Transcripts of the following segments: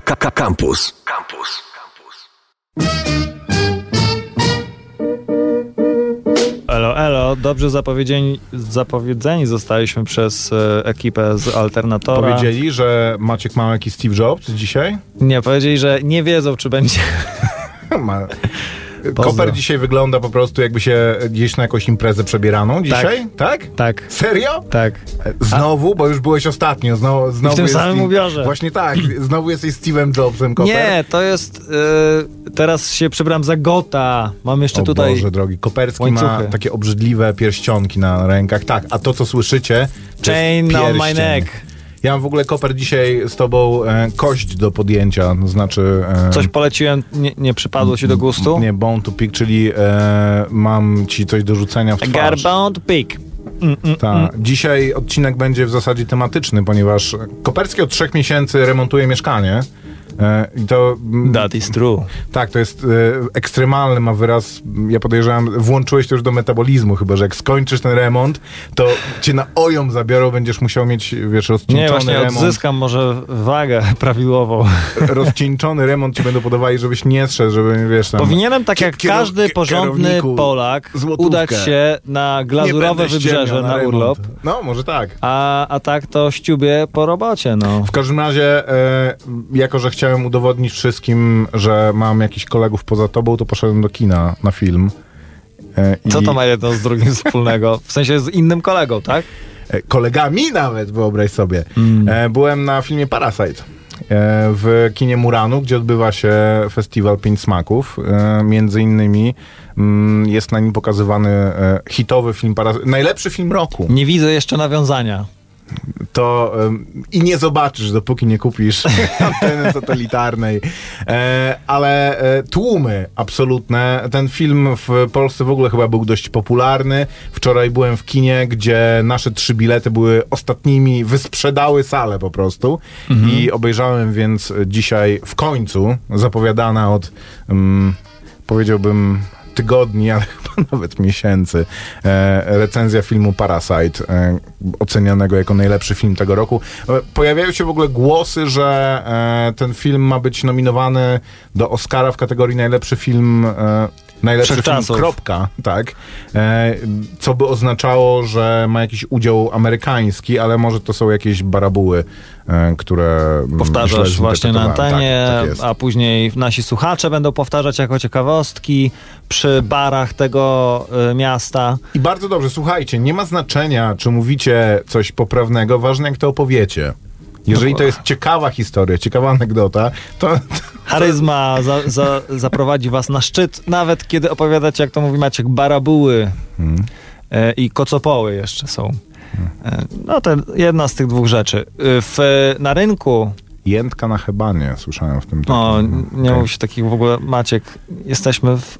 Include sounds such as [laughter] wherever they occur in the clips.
Campus. Campus. Elo, elo, dobrze zapowiedzieni, zapowiedzeni zostaliśmy przez e, ekipę z Alternatora. Powiedzieli, że Maciek ma jakiś Steve Jobs dzisiaj? Nie, powiedzieli, że nie wiedzą, czy będzie. [laughs] Ma. Koper dzisiaj wygląda po prostu jakby się gdzieś na jakąś imprezę przebieraną dzisiaj? Tak? Tak, Serio? tak. Znowu? Bo już byłeś ostatnio. Znowu, znowu w tym jest samym Steve- ubiorze. Właśnie tak. Znowu jesteś Steve'em Jobsem, Koper. Nie, to jest. e, teraz się przebrałem za Gota. Mam jeszcze O tutaj. Boże drogi, Koperski ma łańcuchy. takie obrzydliwe pierścionki na rękach. Tak, a to co słyszycie to Chain on my neck. Ja mam w ogóle Koper dzisiaj z tobą e, kość do podjęcia, to znaczy... E, Coś poleciłem, nie, nie przypadło ci do gustu? Nie, bone to pick, czyli e, mam ci coś do rzucenia w twarz. bone to pick. Ta. Dzisiaj odcinek będzie w zasadzie tematyczny, ponieważ Koperski od trzech miesięcy remontuje mieszkanie. E, I to mm, That is true. tak, to jest e, ekstremalny, ma wyraz. Ja podejrzewam, włączyłeś to już do metabolizmu, chyba że jak skończysz ten remont, to cię na ojom zabiorą, będziesz musiał mieć, wiesz, Nie, rozcieńczony właśnie remont. odzyskam może wagę [laughs] prawidłową. Rozcieńczony remont ci będą podawali, żebyś nie zszedł, żeby, wiesz, tam... Powinienem, tak jak kierow- każdy porządny Polak, złotówkę. udać się na Nie glazurowe wybrzeże na, remont. urlop, No, może tak. a, a tak to ściubie po robocie, no. W każdym razie, e, jako że chciałem udowodnić wszystkim, że mam jakichś kolegów poza tobą, to poszedłem do kina na film. E, Co i- to ma jedno z drugim wspólnego? W sensie z innym kolegą, tak? e, Kolegami nawet, wyobraź sobie. Mm. E, byłem na filmie Parasite. W kinie Muranu, gdzie odbywa się festiwal Pięć Smaków. Między innymi mm, jest na nim pokazywany hitowy film Parasite. Najlepszy film roku. Nie widzę jeszcze nawiązania. To em, i nie zobaczysz, dopóki nie kupisz [laughs] anteny satelitarnej. E, ale e, tłumy absolutne. Ten film w Polsce w ogóle chyba był dość popularny. Wczoraj byłem w kinie, gdzie nasze trzy bilety były ostatnimi, wysprzedały salę po prostu. I obejrzałem więc dzisiaj w końcu, zapowiadana od, mm, powiedziałbym, tygodni, ale [laughs] chyba nawet miesięcy, e, recenzja filmu Parasite, e, ocenianego jako najlepszy film tego roku. E, pojawiają się w ogóle głosy, że ten film ma być nominowany do Oscara w kategorii najlepszy film. Najlepszy film, kropka, tak. E, co by oznaczało, że ma jakiś udział amerykański, ale może to są jakieś barabuły, e, które mm, Powtarzasz właśnie na antenie, Tak, tak a później nasi słuchacze będą powtarzać jako ciekawostki przy barach tego y, miasta. I bardzo dobrze, słuchajcie, nie ma znaczenia, czy mówicie coś poprawnego, ważne jak to opowiecie. Jeżeli to jest ciekawa historia, ciekawa anegdota, to, Charyzma za, za, zaprowadzi was na szczyt, nawet kiedy opowiadacie, jak to mówi Maciek, barabuły Hmm. e, i kocopoły jeszcze są. E, no to jedna z tych dwóch rzeczy. E, w, na rynku, jętka na hebanie, słyszałem w tym no takim. nie Okej. mówi się takich w ogóle, Maciek, jesteśmy w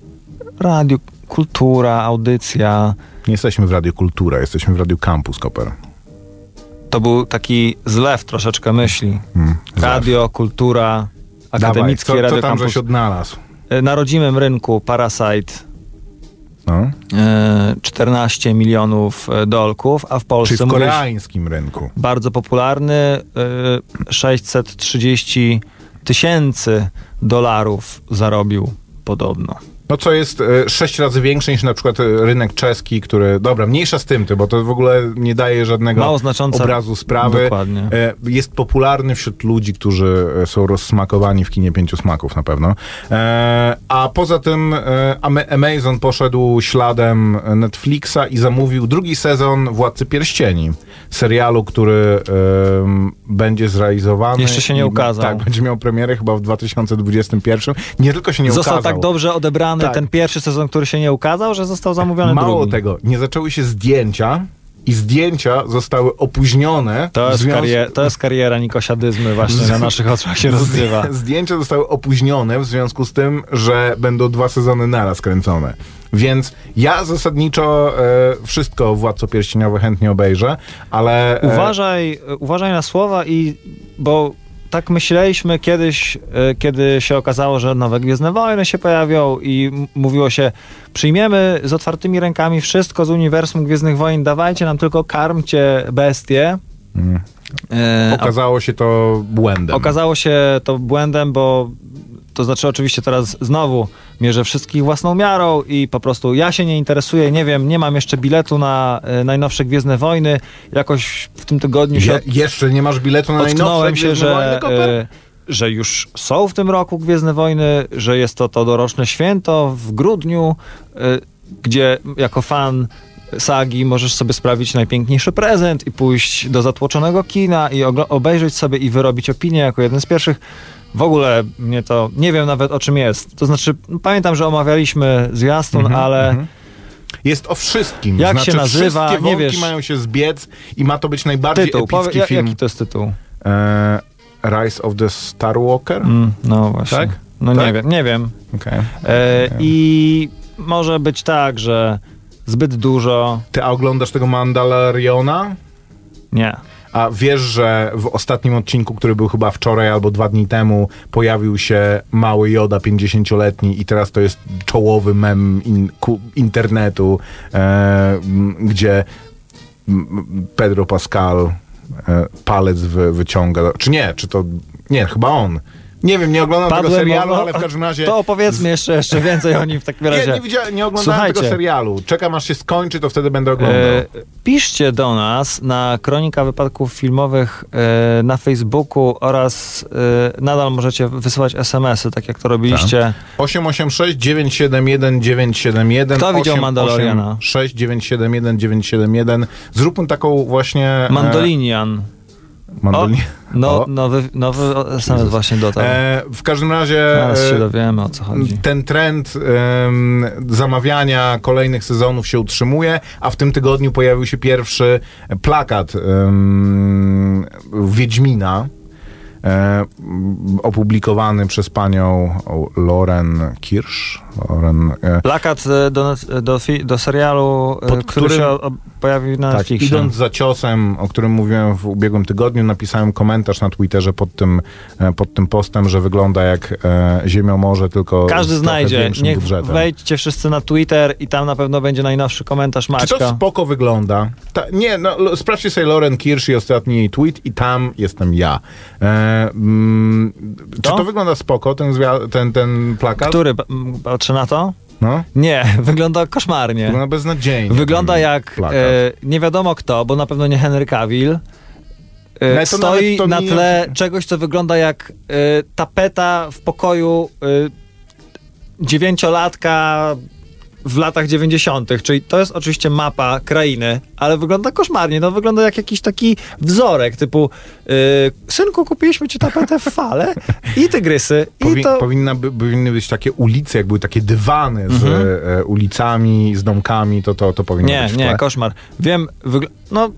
radiu, kultura, audycja. Nie jesteśmy w Radio Kultura, jesteśmy w Radio Campus, Koper. To był taki zlew troszeczkę myśli. Hmm, Radio, kultura, Dawaj, akademickie co, co Radio tam Campus. żeś odnalazł? E, Na rodzimym rynku Parasite No? e, 14 milionów e, dolków, a w Polsce Czyli w koreańskim rynku. bardzo popularny e, 630 tysięcy dolarów zarobił podobno. No co jest e, sześć razy większe niż na przykład e, rynek czeski, który, dobra, mniejsza z tym, ty, bo to w ogóle nie daje żadnego Mało znaczące. obrazu sprawy. Dokładnie. E, Jest popularny wśród ludzi, którzy są rozsmakowani w kinie pięciu smaków na pewno. A poza tym Ama- Amazon poszedł śladem Netflixa i zamówił drugi sezon Władcy Pierścieni. Serialu, który będzie zrealizowany. Jeszcze się nie i- ukazał. Tak, będzie miał premierę chyba w 2021. Nie tylko się nie został ukazał. tak dobrze odebrany Tak. ten pierwszy sezon, który się nie ukazał, że został zamówiony Mało drugi. tego, nie zaczęły się zdjęcia i zdjęcia zostały opóźnione. To jest, związku- karier- to jest kariera nikosiadyzmy właśnie na naszych oczach się [laughs] rozgrywa. Zdjęcia zostały opóźnione w związku z tym, że będą dwa sezony naraz kręcone. Więc ja zasadniczo e, wszystko Władco Pierścieniowe chętnie obejrzę, ale... E, Uważaj, uważaj na słowa i bo tak myśleliśmy kiedyś, e, kiedy się okazało, że nowe Gwiezdne Wojny się pojawią i mówiło się, przyjmiemy z otwartymi rękami wszystko z uniwersum Gwiezdnych Wojen, dawajcie nam tylko karmcie bestie. mm, Okazało się to błędem. okazało się to błędem, bo to znaczy oczywiście teraz znowu mierzę wszystkich własną miarą i po prostu ja się nie interesuję, nie wiem, nie mam jeszcze biletu na e, najnowsze Gwiezdne Wojny. Jakoś w tym tygodniu się Je, jeszcze nie masz biletu na najnowsze się, Gwiezdne Wojny, że, e, że już są w tym roku Gwiezdne Wojny, że jest to to doroczne święto w grudniu, e, gdzie jako fan sagi możesz sobie sprawić najpiękniejszy prezent i pójść do zatłoczonego kina i obejrzeć sobie i wyrobić opinię jako jeden z pierwszych. W ogóle mnie to, nie wiem nawet o czym jest. To znaczy, pamiętam, że omawialiśmy zwiastun, Mhm, ale mhm. Jest o wszystkim. Jak znaczy, się nazywa, Wszystkie nie wątki wiesz. mają się zbiec i ma to być najbardziej tytuł, epicki powie, film. jaki to jest tytuł? E, Rise of the Star Walker? Mm, no właśnie. Tak? No Tak? nie wiem, nie wiem. Okej. E, I może być tak, że zbyt dużo. Ty a oglądasz tego Mandaloriana? Nie. A wiesz, że w ostatnim odcinku, który był chyba wczoraj albo dwa dni temu, pojawił się mały Joda 50-letni i teraz to jest czołowy mem in, internetu, e, gdzie Pedro Pascal e, palec wy, wyciąga. Czy nie? Czy to... Nie, chyba on. Nie wiem, nie oglądam tego Padłem, serialu, bo- ale w każdym razie... To opowiedzmy jeszcze, jeszcze więcej o nim w takim razie. Nie, nie, widziałem, nie oglądałem Słuchajcie. tego serialu. Czekam aż się skończy, to wtedy będę oglądał. E, piszcie do nas na Kronika Wypadków Filmowych e, na Facebooku oraz e, nadal możecie wysyłać SMS-y, tak jak to robiliście. 886 971 971 Kto widział Mandaloriana? 6 971 971 Zróbmy taką właśnie... e, Mandolinian. Mandolin... No, O. nowy, nowy SMS właśnie dotarł. E, w każdym razie Zaraz się e, dowiemy, o co chodzi. ten trend em, zamawiania kolejnych sezonów się utrzymuje, a w tym tygodniu pojawił się pierwszy plakat em, Wiedźmina. E, opublikowany przez panią Loren Kirsch. Loren, e, Plakat e, do, do, do serialu, e, Pod który którym- się pojawił na Tak, Netflixie. idąc za ciosem, o którym mówiłem w ubiegłym tygodniu, napisałem komentarz na Twitterze pod tym, pod tym postem, że wygląda jak e, Ziemią Morze, tylko Każdy znajdzie. Niech budżetem. wejdźcie wszyscy na Twitter i tam na pewno będzie najnowszy komentarz Czy Maćka. to spoko wygląda? Ta, nie, no, sprawdźcie sobie Lauren Kirsch i ostatni jej tweet i tam jestem ja. E, mm, czy To? wygląda spoko, ten, ten, ten plakat? Który? Pa- na to? No, Nie, [laughs] wygląda koszmarnie. wygląda beznadziejnie. Wygląda jak e, nie wiadomo kto, bo na pewno nie Henry Cavill. E, No to stoi na nie- tle czegoś, co wygląda jak e, tapeta w pokoju e, dziewięciolatka w latach 90., czyli to jest oczywiście mapa krainy, ale wygląda koszmarnie. No wygląda jak jakiś taki wzorek, typu e, synku, kupiliśmy ci tapetę w fale i tygrysy. Powi- I to... powinna by, powinny być takie ulice, jak były takie dywany z Mhm. e, ulicami, z domkami, to, to, to powinno Nie, być nie, tle. koszmar. Wiem, no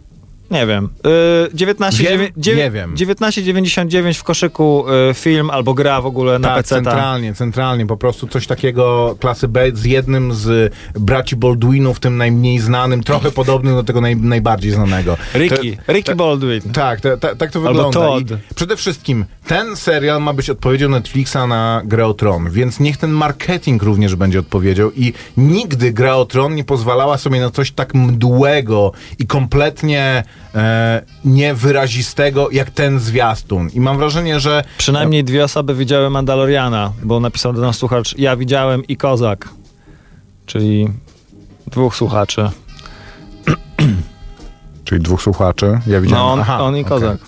nie wiem. Yy, 19, Wiem, dziewię- dziewię- nie wiem. 1999 w koszyku y, film albo gra w ogóle na tak, PC. centralnie, centralnie, po prostu coś takiego klasy B z jednym z braci Baldwinów, tym najmniej znanym, trochę podobnym do tego naj, najbardziej znanego. Ricky, To- Ricky Baldwin. Tak, ta, ta, tak to Albo wygląda. Przede wszystkim ten serial ma być odpowiedzią Netflixa na Grę o Tron, więc niech ten marketing również będzie odpowiedzią i nigdy Gra o Tron nie pozwalała sobie na coś tak mdłego i kompletnie e, niewyrazistego jak ten zwiastun. I mam wrażenie, że Przynajmniej dwie osoby widziały Mandaloriana, bo napisał do nas słuchacz, ja widziałem i Kozak. Czyli dwóch słuchaczy. [clears throat] Czyli dwóch słuchaczy. Ja widziałem. No on, Aha, on i okej. Kozak.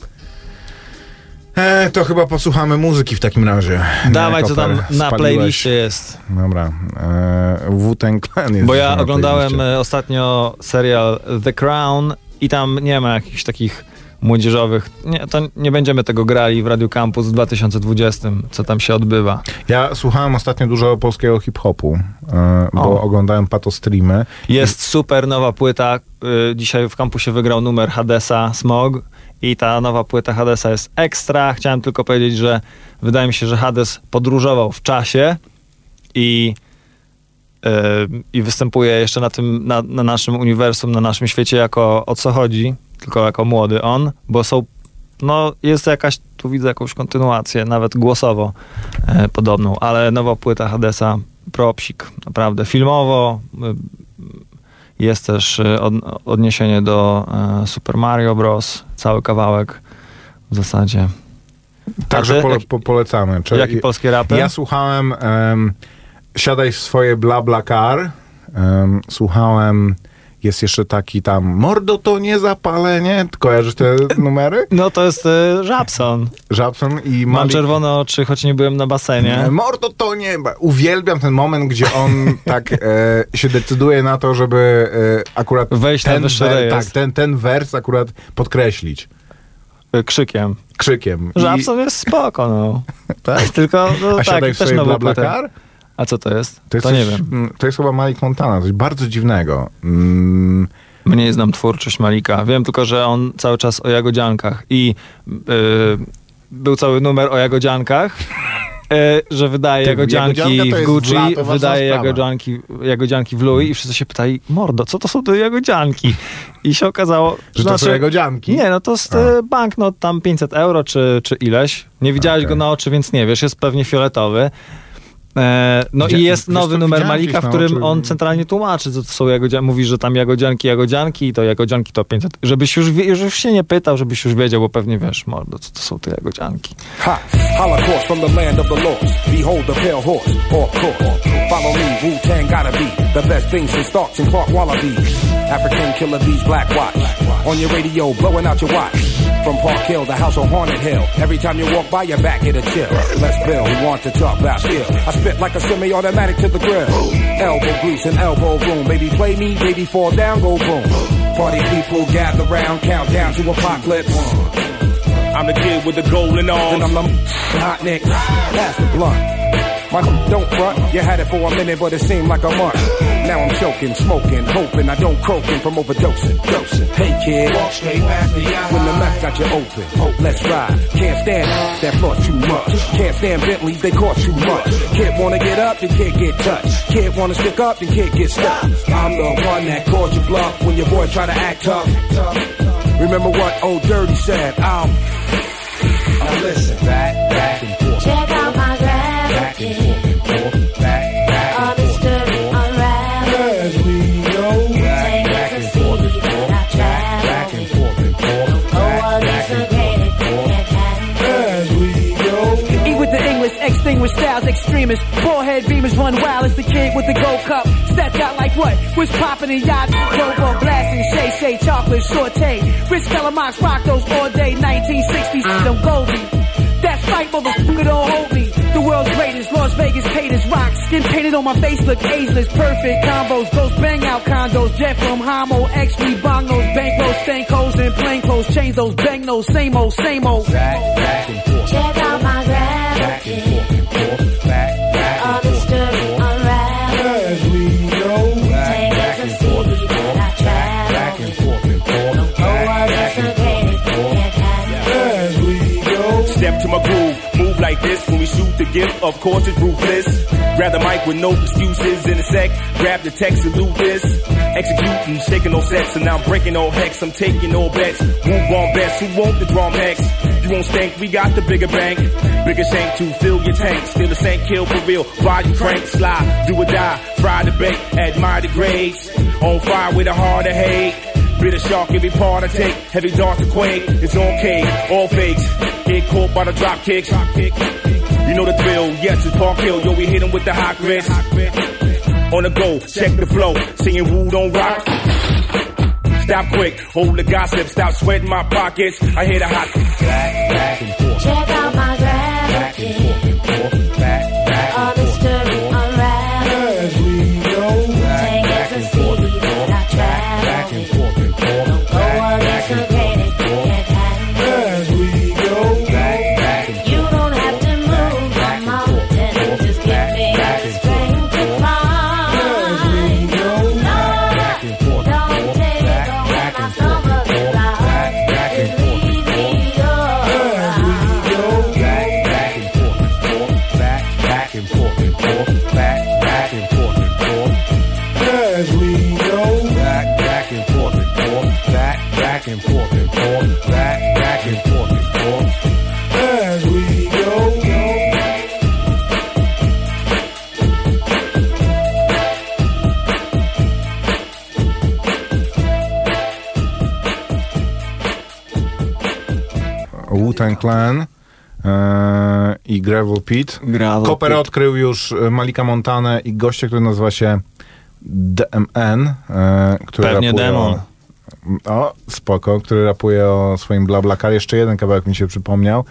E, to chyba posłuchamy muzyki w takim razie. Dawaj, co tam na playliście jest. Dobra. E, Wu-Tang Clan jest Bo ja oglądałem playliście. e, ostatnio serial The Crown i tam nie ma jakichś takich młodzieżowych. Nie, to nie będziemy tego grali w Radio Campus w 2020, co tam się odbywa. Ja słuchałem ostatnio dużo polskiego hip-hopu, e, bo O. oglądałem patostreamy. Jest super nowa płyta. y, Dzisiaj w kampusie wygrał numer Hadesa Smog i ta nowa płyta Hadesa jest ekstra. Chciałem tylko powiedzieć, że wydaje mi się, że Hades podróżował w czasie i, i występuje jeszcze na tym, na, na naszym uniwersum, na naszym świecie jako o co chodzi, tylko jako młody on, bo są no jest jakaś, tu widzę jakąś kontynuację, nawet głosowo e, podobną, ale nowa płyta Hadesa, propsik, naprawdę filmowo, y, jest też y, od, odniesienie do e, Super Mario Bros. Cały kawałek. w zasadzie. Także pole, po, polecamy. Czy- Jaki polski raper? Ja słuchałem em, Siadaj w swoje bla bla car. Em, słuchałem jest jeszcze taki tam Mordo to nie zapalenie. Kojarzysz te numery? No to jest y, Żabson. Żabson i Mam Malik. czerwone oczy, choć nie byłem na basenie. E, Mordo to nie. Uwielbiam ten moment, gdzie on [laughs] tak e, się decyduje na to, żeby e, akurat Wejść na ten, wyższy wer- tak, ten, ten wers akurat podkreślić. Y, Krzykiem. Krzykiem. I- Żabson jest spoko, no. [laughs] Tak? Tylko, no A tak, siadaj w też bla bla? A co to jest? To, jest nie coś- wiem. mm, To jest chyba Malik Montana, coś bardzo dziwnego. Mm, Mniej znam twórczość Malika. Wiem tylko, że on cały czas o jagodziankach i y, był cały numer o jagodziankach, [laughs] y, że wydaje jagodzianki to w Gucci, lato wydaje jagodzianki, jagodzianki w Louis i wszyscy się pytali, mordo, co to są te jagodzianki? I się okazało, że to są jagodzianki. Nie, no to jest A. y, banknot tam 500 euro czy, czy ileś. Nie widziałeś Okej. go na oczy, więc nie wiesz, jest pewnie fioletowy. E, no Widzia- i jest nowy numer Malika, w którym oczy. on centralnie tłumaczy, co to są jagodzianki. Mówi, że tam jagodzianki, jagodzianki i to jagodzianki to 500. Żebyś już, wie- już się nie pytał, żebyś już wiedział, bo pewnie wiesz, mordo, co to są te jagodzianki. Ha! Holocaust from the land of the lost. Behold the pale horse, course. Follow me, Wu Tang gotta be the best thing since Starks and Clark Wallabies. African killer bees, black watch. On your radio, blowing out your watch. From Park Hill, the house on Haunted Hill. Every time you walk by, your back hit a chill. Let's bill, who want to talk about skill. I spit like a semi-automatic to the grill. Elbow grease and elbow room. Baby play me, baby fall down, go boom. Party people gather round, count down to apocalypse. I'm the kid with the golden arms. And I'm the hot neck. Pass the blunt. My don't front. You had it for a minute, but it seemed like a month. Now I'm choking, smoking, hoping I don't croaking from overdosing. Dosing. Hey kid, walk straight past the eye. When the mouth got you open, hope let's ride. Can't stand it, that floor's too much. Can't stand Bentleys, they cost too much. Kid wanna get up, then kid get touched. Kid wanna stick up, then kid get stuck. I'm the one that calls you bluff when your boy try to act tough. Remember what old Dirty said? I'll now listen, back, back and extinguished styles, extremists. Bullhead beamers run wild as the kid with the gold cup. Stepped out like what? Was popping in yachts, Robo blasting, Shay Shay, chocolate, saute. Rich Telemox rock those all day, 1960s, them Goldie. That's right, motherfucker, don't hold me. The world's greatest, Las Vegas haters rock. Skin painted on my face, look ageless. Perfect combos, those bang out condos. Jet from Homo, X, we bong those bankrolls, stank hoes, and plain clothes. Change those bang those, same old, same old. Back, back and forth. Check out my Back and forth gravity. and forth. Back, back All and the forth story this when we shoot the gift. Of course, it's ruthless. Grab the mic with no excuses in a sec. Grab the text, salute this. Executing, shaking no sets, and now I'm breaking all hex. I'm taking all bets. Move on best, who want the drum next? You won't stink, we got the bigger bank. Bigger shank to fill your tank. Still the same kill for real. Ride you crank, slide, do or die. Fry the bait, admire the grades. On fire with a heart of hate. Bitter shark, every part I take. Heavy darts to quake. It's on cake, all fakes. Caught by the drop kicks. You know the drill. Yes, it's Park Hill. Yo, we hit 'em with the hot grits. On the go, check the flow. Singing Woo Don't Rock. Stop quick, hold the gossip. Stop sweating my pockets. I hear the hot. Check out my Back Wu-Tang Clan e, i Gravel Pit. Gravel Koper Pit. odkrył już e, Malika Montanę i gościa, który nazywa się DMN, e, który Pewnie rapuje Demon. O, o, spoko, który rapuje o swoim BlaBlaCar. Jeszcze jeden kawałek mi się przypomniał,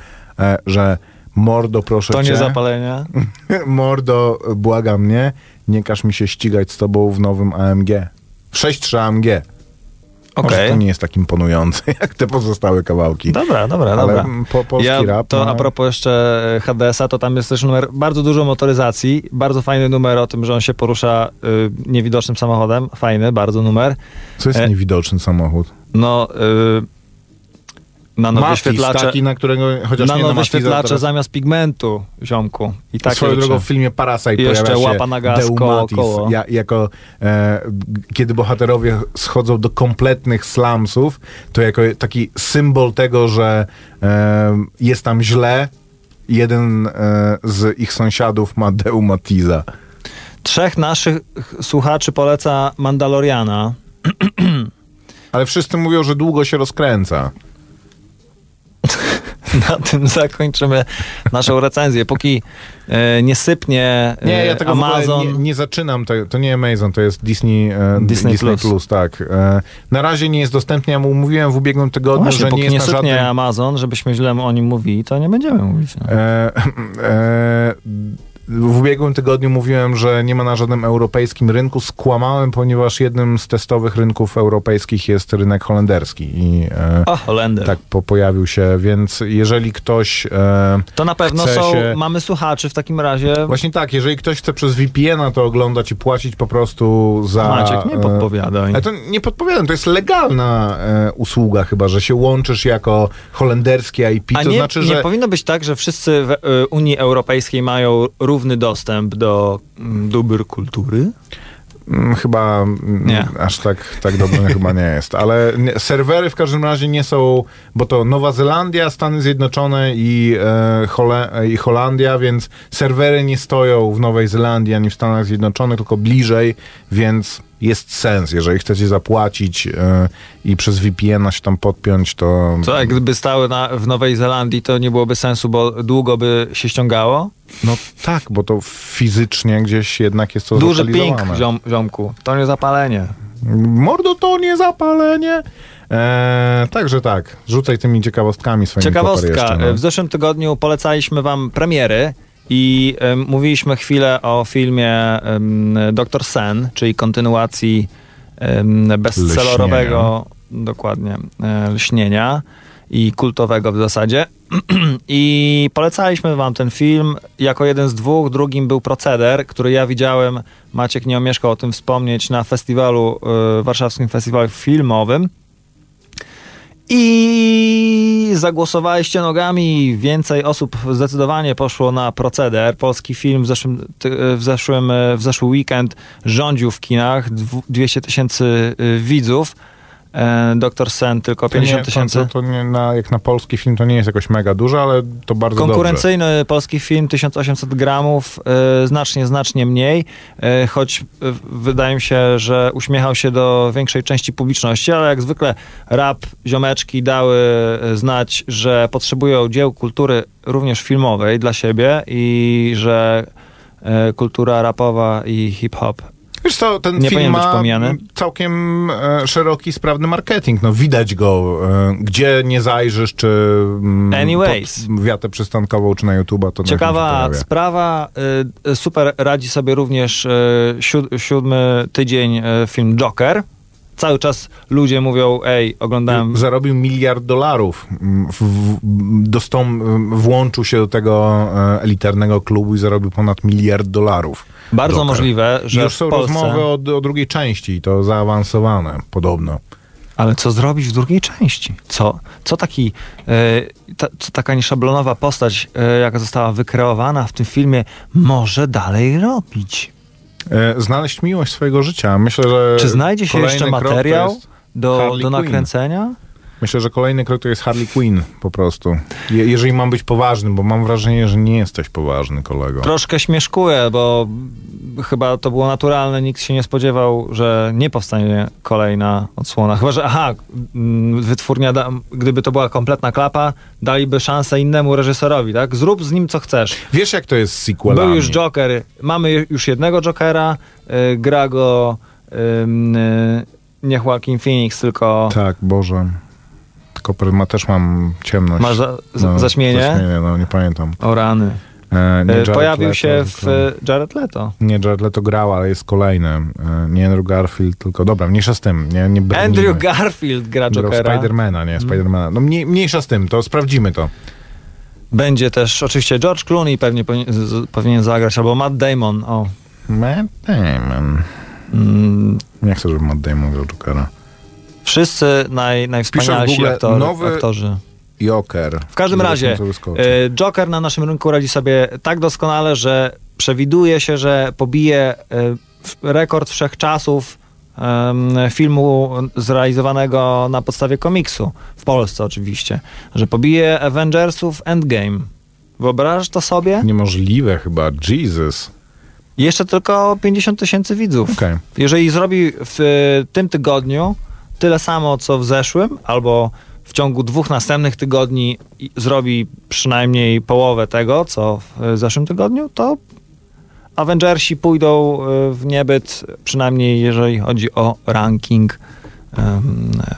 że mordo proszę To cię. nie zapalenie. [laughs] Mordo, błagam mnie, nie każ mi się ścigać z tobą w nowym AMG. 6.3 AMG. Może Okej. to nie jest tak imponujące, [laughs] jak te pozostałe kawałki. Dobra, dobra, Ale dobra. po, polski ja, rap... to no, a propos jeszcze HDS-a, to tam jest też numer, bardzo dużo motoryzacji, bardzo fajny numer o tym, że on się porusza y, niewidocznym samochodem, fajny, bardzo numer. Co jest e- niewidoczny samochód? No, y, nanowyświetlacze, Matiz, taki, na którego chociaż nie na nanowyświetlacze Matiza, teraz... zamiast pigmentu, ziomku. I tak Swoją drogą w filmie Parasite I jeszcze pojawia się łapa na gaz koło- ja, jako e, kiedy bohaterowie schodzą do kompletnych slumsów, to jako taki symbol tego, że e, jest tam źle, jeden e, z ich sąsiadów ma Deumatiza. Trzech naszych słuchaczy poleca Mandaloriana. Ale wszyscy mówią, że długo się rozkręca. [laughs] Na tym zakończymy naszą recenzję. Póki e, nie sypnie e, Nie, ja tego Amazon... nie, nie zaczynam. To, to nie Amazon, to jest Disney, e, Disney Disney, Plus. Plus. tak. E, na razie nie jest dostępny. Ja mu mówiłem w ubiegłym No tygodniu, właśnie, że póki nie nie, jest na sypnie żadnym... Amazon, żebyśmy źle o nim mówili, to nie będziemy mówić. No. E, e, w ubiegłym tygodniu mówiłem, że nie ma na żadnym europejskim rynku. Skłamałem, ponieważ jednym z testowych rynków europejskich jest rynek holenderski. I e, O, Holender. tak po, pojawił się, więc jeżeli ktoś. E, To na pewno są, się- mamy słuchaczy w takim razie. Właśnie tak, jeżeli ktoś chce przez VPN-a to oglądać i płacić po prostu za. Maciek, nie e, podpowiadaj. Ale to nie podpowiadam, to jest legalna e, usługa chyba, że się łączysz jako holenderski IP. A to nie, znaczy, nie że. powinno być tak, że wszyscy w y, Unii Europejskiej mają równy dostęp do mm, dóbr kultury? Mm, Chyba mm, Nie. aż tak, tak dobrze chyba nie [laughs] jest. Ale nie, serwery w każdym razie nie są, bo to Nowa Zelandia, Stany Zjednoczone i, e, Hole, i Holandia, więc serwery nie stoją w Nowej Zelandii ani w Stanach Zjednoczonych, tylko bliżej, więc jest sens. Jeżeli chcecie zapłacić e, i przez VPN-a się tam podpiąć, to... Co, jak gdyby stały na, w Nowej Zelandii, to nie byłoby sensu, bo długo by się ściągało? No tak, bo to fizycznie gdzieś jednak jest to Duży ping, ziom, ziomku. To nie zapalenie. Mordo to nie zapalenie. Eee, także tak, rzucaj tymi ciekawostkami swoimi Ciekawostka. No. W zeszłym tygodniu polecaliśmy wam premiery i mówiliśmy chwilę o filmie Dr. Sen, czyli kontynuacji em, bestsellerowego, dokładnie, e, lśnienia i kultowego w zasadzie. [clears throat] I polecaliśmy wam ten film jako jeden z dwóch. Drugim był Proceder, który ja widziałem, Maciek nie omieszkał o tym wspomnieć, na festiwalu, e, warszawskim festiwalu filmowym. I zagłosowaliście nogami. Więcej osób zdecydowanie poszło na proceder. Polski film w zeszłym, w zeszłym, w zeszły weekend rządził w kinach. Dwu- 200 tysięcy y, widzów. E, Doktor Sen tylko To nie- 50 tysięcy. To, to nie na, jak na polski film to nie jest jakoś mega dużo, ale to bardzo dobrze. Konkurencyjny polski film, 1800 gramów, e, znacznie, znacznie mniej, e, choć e, wydaje mi się, że uśmiechał się do większej części publiczności, ale jak zwykle rap ziomeczki dały znać, że potrzebują dzieł kultury również filmowej dla siebie i że kultura rapowa i hip-hop Wiesz co, ten Nie film ma całkiem e, szeroki, sprawny marketing. No widać go, e, gdzie nie zajrzysz, czy mm, Anyways. pod wiatę przystankową, czy na YouTube'a, to Ciekawa sprawa. y, Super radzi sobie również y, siód- siódmy tydzień y, film Joker. Cały czas ludzie mówią, ej, oglądałem... Zarobił miliard dolarów. Mm, W, w, dostą, włączył się do tego e, elitarnego klubu i zarobił ponad miliard dolarów. Bardzo Joker. możliwe, I że już w są Polsce... rozmowy o, o drugiej części i to zaawansowane podobno. Ale co zrobić w drugiej części? Co, co taki, y, ta, co taka nieszablonowa postać, y, jaka została wykreowana w tym filmie, może dalej robić? E, znaleźć miłość swojego życia. Myślę, że Czy znajdzie się jeszcze materiał do, do nakręcenia? Myślę, że kolejny krok to jest Harley Quinn po prostu. Je, jeżeli mam być poważny, bo mam wrażenie, że nie jesteś poważny, kolego. Troszkę śmieszkuję, bo chyba to było naturalne, nikt się nie spodziewał, że nie powstanie kolejna odsłona. Chyba, że aha, mm, wytwórnia, da, gdyby to była kompletna klapa, daliby szansę innemu reżyserowi, tak? Zrób z nim co chcesz. Wiesz, jak to jest z sequelami? Był już Joker, mamy już jednego Jokera, y, gra go y, nie Joaquin Phoenix, tylko Tak, Boże. Tylko ma, też mam ciemność. Masz za, z, zaśmienie? Zaśmienie, no nie pamiętam. O rany. E, Jared Pojawił Leto, się w Jared Leto. Nie, Jared Leto grał, ale jest kolejny. E, Nie Andrew Garfield, tylko... Dobra, mniejsza z tym. Nie, nie brnijmy. Andrew Garfield gra Jokera. Spidermana, nie, Spidermana. No mniej, mniejsza z tym, to sprawdzimy to. Będzie też oczywiście George Clooney pewnie powinien zagrać, albo Matt Damon. O. Matt Damon. Mm, Nie chcę, żeby Matt Damon grał Jokera. Wszyscy naj, najwspanialsi aktor, nowy- aktorzy. Joker. W każdym razie, e, Joker na naszym rynku radzi sobie tak doskonale, że przewiduje się, że pobije e, rekord wszechczasów filmu zrealizowanego na podstawie komiksu. W Polsce oczywiście. Że pobije Avengersów Endgame. Wyobrażasz to sobie? Niemożliwe chyba, Jesus. Jeszcze tylko 50 tysięcy widzów. Okej. Jeżeli zrobi w e, tym tygodniu tyle samo, co w zeszłym, albo w ciągu dwóch następnych tygodni zrobi przynajmniej połowę tego, co w e, zeszłym tygodniu, to Avengersi pójdą e, w niebyt, przynajmniej jeżeli chodzi o ranking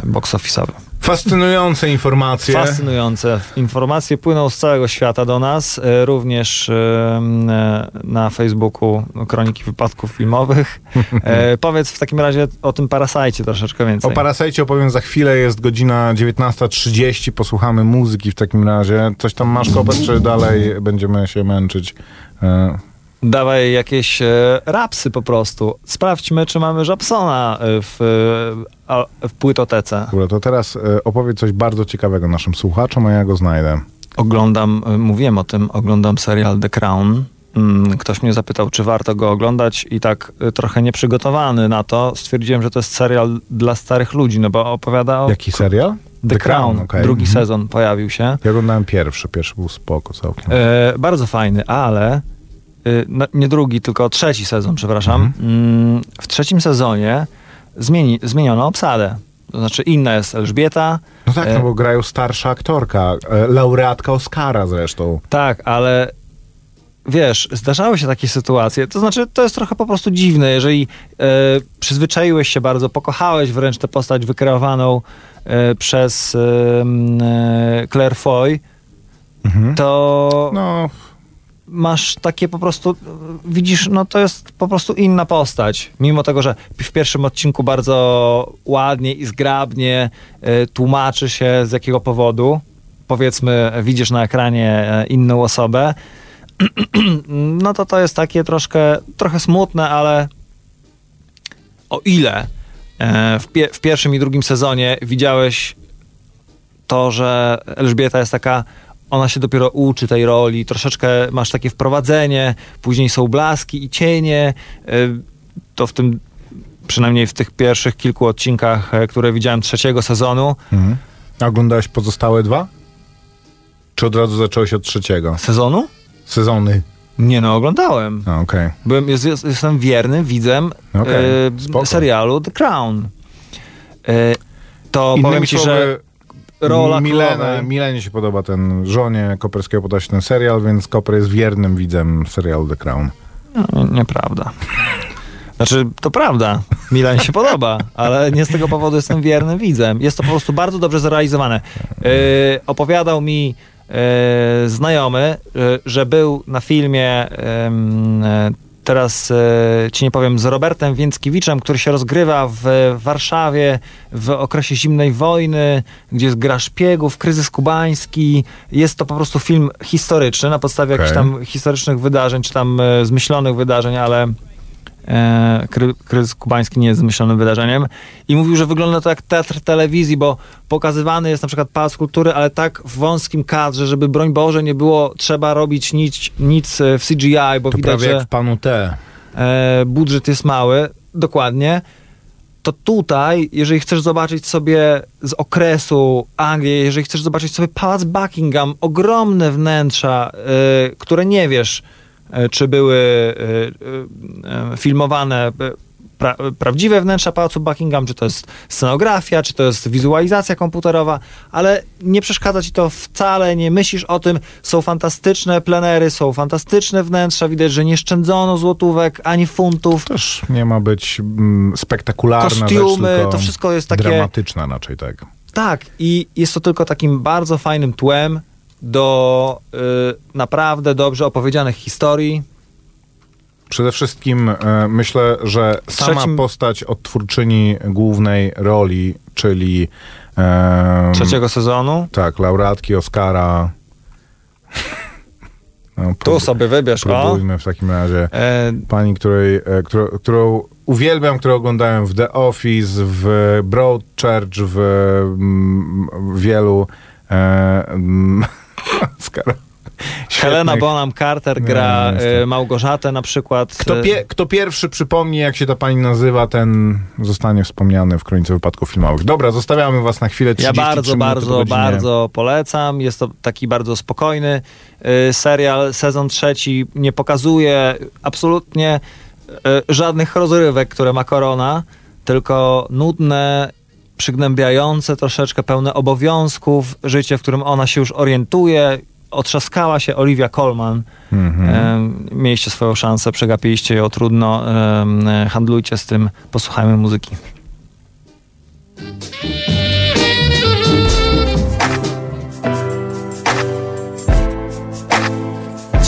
box office'owy. Fascynujące informacje. Fascynujące. Informacje płyną z całego świata do nas, e, również e, na Facebooku Kroniki Wypadków Filmowych. [laughs] E, powiedz w takim razie o tym Parasajcie troszeczkę O więcej. Parasajcie opowiem za chwilę, jest godzina 19.30, posłuchamy muzyki w takim razie. Coś tam masz kopet, czy dalej będziemy się męczyć? Dawaj jakieś e, rapsy po prostu. Sprawdźmy, czy mamy Japsona e, w, e, w płytotece. Dobra, to teraz opowiedz coś bardzo ciekawego naszym słuchaczom, a ja go znajdę. Oglądam, mówiłem o tym, oglądam serial The Crown. Mm, Ktoś mnie zapytał, czy warto go oglądać i tak trochę nieprzygotowany na to stwierdziłem, że to jest serial dla starych ludzi, no bo opowiada o Jaki serial? The, Crown. okej. Drugi Mhm. sezon pojawił się. Ja oglądałem pierwszy, pierwszy był spoko całkiem. E, bardzo fajny, ale nie drugi, tylko trzeci sezon, przepraszam. Mm, w trzecim sezonie zmieni, zmieniono obsadę. To znaczy inna jest Elżbieta. No tak, no bo grają starsza aktorka, e, laureatka Oscara zresztą. Tak, ale wiesz, zdarzały się takie sytuacje. To znaczy, to jest trochę po prostu dziwne, jeżeli e, przyzwyczaiłeś się bardzo, pokochałeś wręcz tę postać wykreowaną e, przez e, Claire Foy, to No, masz takie po prostu, widzisz, no to jest po prostu inna postać. Mimo tego, że w pierwszym odcinku bardzo ładnie i zgrabnie e, tłumaczy się z jakiego powodu. Powiedzmy, widzisz na ekranie e, inną osobę. [clears throat] no to to jest takie troszkę, trochę smutne, ale o ile e, w, pie- w pierwszym i drugim sezonie widziałeś to, że Elżbieta jest taka, ona się dopiero uczy tej roli, troszeczkę masz takie wprowadzenie, później są blaski i cienie, y, to w tym, przynajmniej w tych pierwszych kilku odcinkach, e, które widziałem trzeciego sezonu, mhm. A oglądałeś pozostałe dwa? Czy od razu zacząłeś od trzeciego? sezonu? Sezony. Nie no, oglądałem. Okej. Byłem, jest, jest, jestem wiernym widzem e, spoko. serialu The Crown. E, to Innymi powiem ci, że słowy, rola Milena, Milenie się podoba ten żonie Koperskiego podoba się ten serial, więc Koper jest wiernym widzem serialu The Crown. No, nieprawda. Znaczy, to prawda. Milan się podoba, ale nie z tego powodu jestem wiernym widzem. Jest to po prostu bardzo dobrze zrealizowane. Yy, opowiadał mi yy, znajomy, yy, że był na filmie yy, teraz yy, ci nie powiem, z Robertem Więckiewiczem, który się rozgrywa w Warszawie w okresie zimnej wojny, gdzie jest gra szpiegów, kryzys kubański. Jest to po prostu film historyczny na podstawie jakichś Okej. tam historycznych wydarzeń, czy tam e, zmyślonych wydarzeń, ale e, kryzys kubański nie jest zmyślonym wydarzeniem. I mówił, że wygląda to jak teatr telewizji, bo pokazywany jest na przykład Pałac Kultury, ale tak w wąskim kadrze, żeby broń Boże nie było trzeba robić nic, nic e, w CGI, bo To widać, prawie że jak w Panu T. e, budżet jest mały, dokładnie. to tutaj, jeżeli chcesz zobaczyć sobie z okresu Anglii, jeżeli chcesz zobaczyć sobie Pałac Buckingham, ogromne wnętrza, które nie wiesz, czy były y, y, filmowane pra, prawdziwe wnętrza Pałacu Buckingham, czy to jest scenografia, czy to jest wizualizacja komputerowa, ale nie przeszkadza ci to wcale, nie myślisz o tym. Są fantastyczne plenery, są fantastyczne wnętrza, widać, że nie szczędzono złotówek ani funtów. Też nie ma być mm, spektakularna Kostiumy, rzecz, to wszystko jest takie- Dramatyczna raczej, tak. Tak, i jest to tylko takim bardzo fajnym tłem do y, naprawdę dobrze opowiedzianych historii. Przede wszystkim e, myślę, że sama Trzecim- postać odtwórczyni głównej roli, czyli e, Trzeciego sezonu. tak, laureatki Oscara. [laughs] No, Tu sobie wybierz, o. Próbujmy w takim razie. E, Pani, której, e, którą, którą uwielbiam, którą oglądałem w The Office, w Broadchurch, w mm, wielu e, [laughs] Helena Bonham Carter Nie, gra niestety. e, Małgorzatę na przykład. Kto, E, pie, kto pierwszy przypomni, jak się ta pani nazywa, ten zostanie wspomniany w kronice wypadków filmowych. Dobra, zostawiamy was na chwilę. Ja 33 bardzo, bardzo, bardzo polecam. Jest to taki bardzo spokojny y, serial. Sezon trzeci nie pokazuje absolutnie y, żadnych rozrywek, które ma korona, tylko nudne, przygnębiające, troszeczkę pełne obowiązków, życie, w którym ona się już orientuje. Otrzaskała się Olivia Colman. Em, mieliście swoją szansę, przegapiliście ją, trudno. em, e, handlujcie z tym, posłuchajmy muzyki.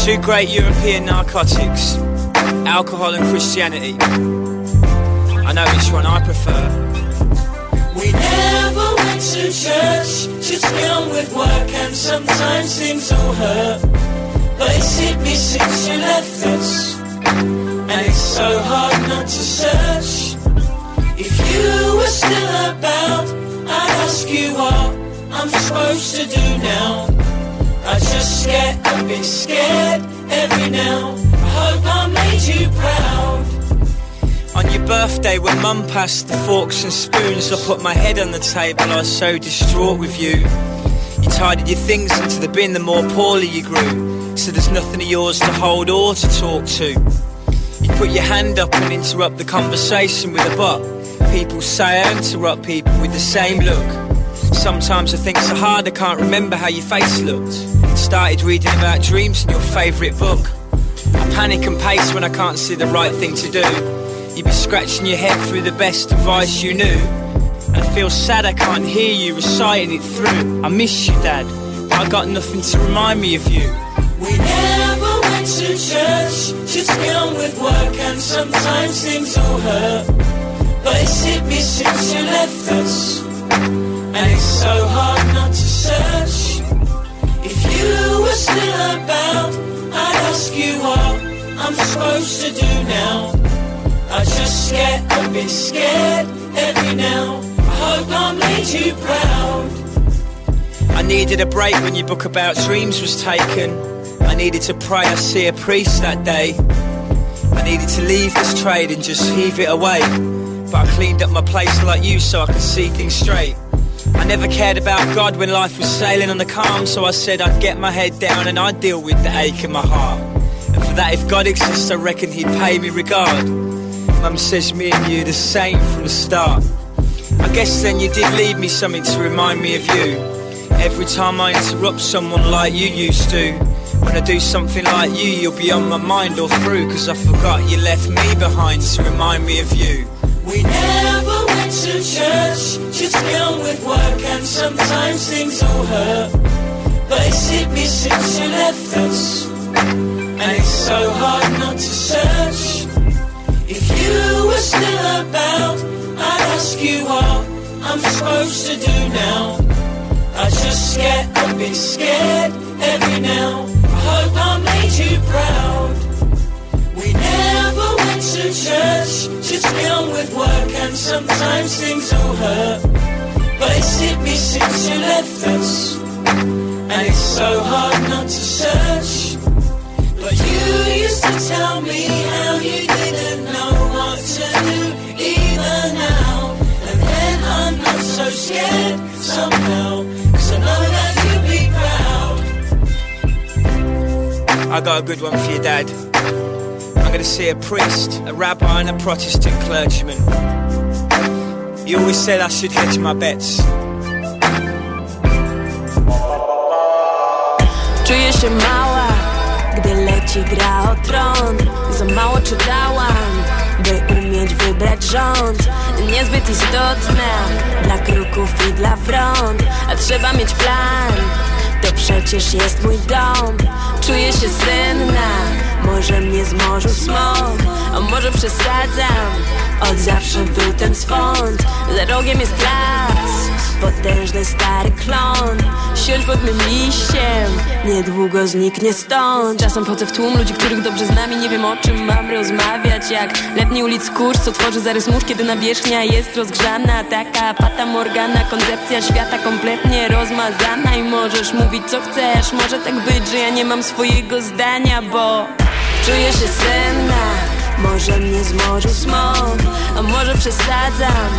Two great European narcotics, alcohol and Christianity. I know which one I prefer. To church, just on with work and sometimes things will hurt. But it's hit me since you left us, and it's so hard not to search. If you were still about, I'd ask you what I'm supposed to do now. I just get a bit scared every now. I hope I made you proud. On your birthday, when Mum passed the forks and spoons, I put my head on the table. I was so distraught with you. You tidied your things into the bin the more poorly you grew. So there's nothing of yours to hold or to talk to. You put your hand up and interrupt the conversation with a but. People say I interrupt people with the same look. Sometimes I think so hard I can't remember how your face looked. Started reading about dreams in your favourite book. I panic and pace when I can't see the right thing to do. You'd be scratching your head through the best advice you knew. And I feel sad I can't hear you reciting it through. I miss you, Dad, but I got nothing to remind me of you. We never went to church, just on with work and sometimes things will hurt. But it's hit me since you left us, and it's so hard not to search. If you were still about, I'd ask you what I'm supposed to do now. I just get a bit scared every now. I hope I made you proud. I needed a break when your book about dreams was taken. I needed to pray I see a priest that day. I needed to leave this trade and just heave it away. But I cleaned up my place like you so I could see things straight. I never cared about God when life was sailing on the calm, so I said I'd get my head down and I'd deal with the ache in my heart. And for that, if God exists, I reckon He'd pay me regard. Mum says me and you the same from the start. I guess then you did leave me something to remind me of you. Every time I interrupt someone like you used to. When I do something like you, you'll be on my mind all through. Cause I forgot you left me behind to remind me of you. We never went to church, just on with work and sometimes things will hurt. But it's hit me since you left us, and it's so hard not to search. You were still about, I'd ask you what I'm supposed to do now. I just get a bit scared every now. I hope I made you proud. We never went to church, just get with work and sometimes things will hurt. But it's hit me since you left us, and it's so hard not to search. But you used to tell me how you didn't know what do, even now. scared somehow. Cause I know that you'll be proud. I got a good one for your dad. I'm gonna see a priest, a rabbi, and a Protestant clergyman. He always said I should hedge my bets. Czuję się mała, gdy leci gra o tron Za mało czytałam, by umieć wybrać rząd. Niezbyt istotna dla kruków i dla front A trzeba mieć plan, to przecież jest mój dom. Czuję się senna, może mnie zmorzył smog A może przesadzam, od zawsze był ten swąd. Za rogiem jest las, potężny stary klon. Siądź pod mym liściem, niedługo zniknie stąd. Czasem wchodzę w tłum ludzi, których dobrze znam i nie wiem o czym mam rozmawiać. Jak letni ulic kurs, co tworzy zarys mórz, kiedy nawierzchnia jest rozgrzana. Taka fata morgana, koncepcja świata kompletnie rozmazana. I możesz mówić co chcesz, może tak być, że ja nie mam swojego zdania, bo Czuję się senna, może mnie zmorzył smog A może przesadzam,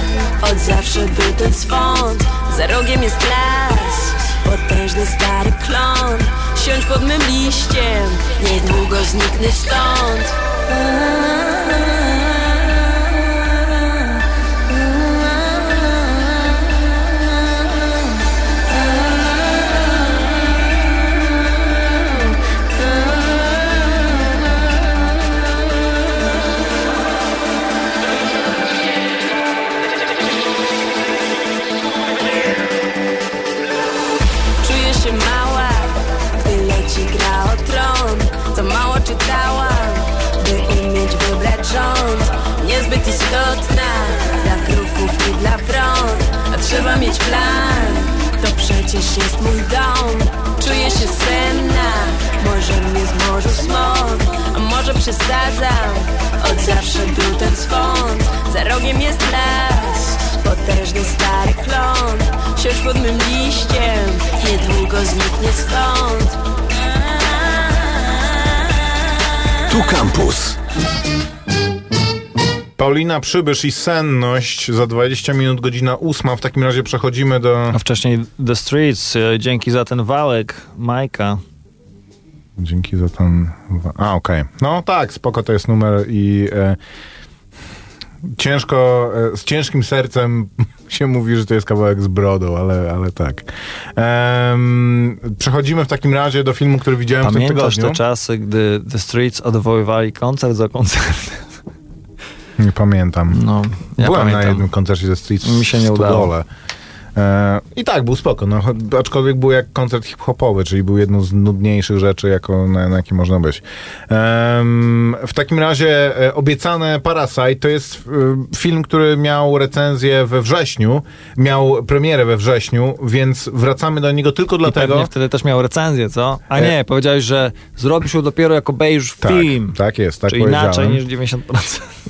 od zawsze był ten swąd. Za rogiem jest las, potężny stary klon. Siądź pod mym liściem, niedługo zniknę stąd Niezbyt istotna dla kruków i dla front A trzeba mieć plan, to przecież jest mój dom. Czuję się senna, może mnie zmorzył smog A może przesadzam, od zawsze był ten swąd Za rogiem jest las, potężny stary klon. Siądź pod mym liściem, niedługo zniknie stąd. Tu Campus. Paulina Przybysz i Senność za 20 minut, godzina ósma. W takim razie przechodzimy do... A wcześniej The Streets, e, dzięki za ten wałek Majka. Dzięki za ten... A, okej. No tak, spoko to jest numer i... E, ciężko, e, z ciężkim sercem [laughs] się mówi, że to jest kawałek z brodą, ale, ale tak. Em, przechodzimy w takim razie do filmu, który widziałem w tym Pamiętasz tygodniu. te czasy, gdy The Streets odwoływali koncert za koncertem? Nie pamiętam. No, ja Byłem pamiętam. na jednym koncercie ze Streets Mi się nie udało. I tak, był spoko, no, aczkolwiek był jak koncert hip-hopowy, czyli był jedną z nudniejszych rzeczy, jako, na, na jakie można być. W takim razie e, obiecane Parasite to jest e, film, który miał recenzję we wrześniu, miał premierę we wrześniu, więc wracamy do niego tylko I dlatego... pewnie wtedy też miał recenzję, co? A E- nie, powiedziałeś, że zrobisz ją dopiero jako beige Tak, film. tak jest, tak Czyli inaczej niż 90%.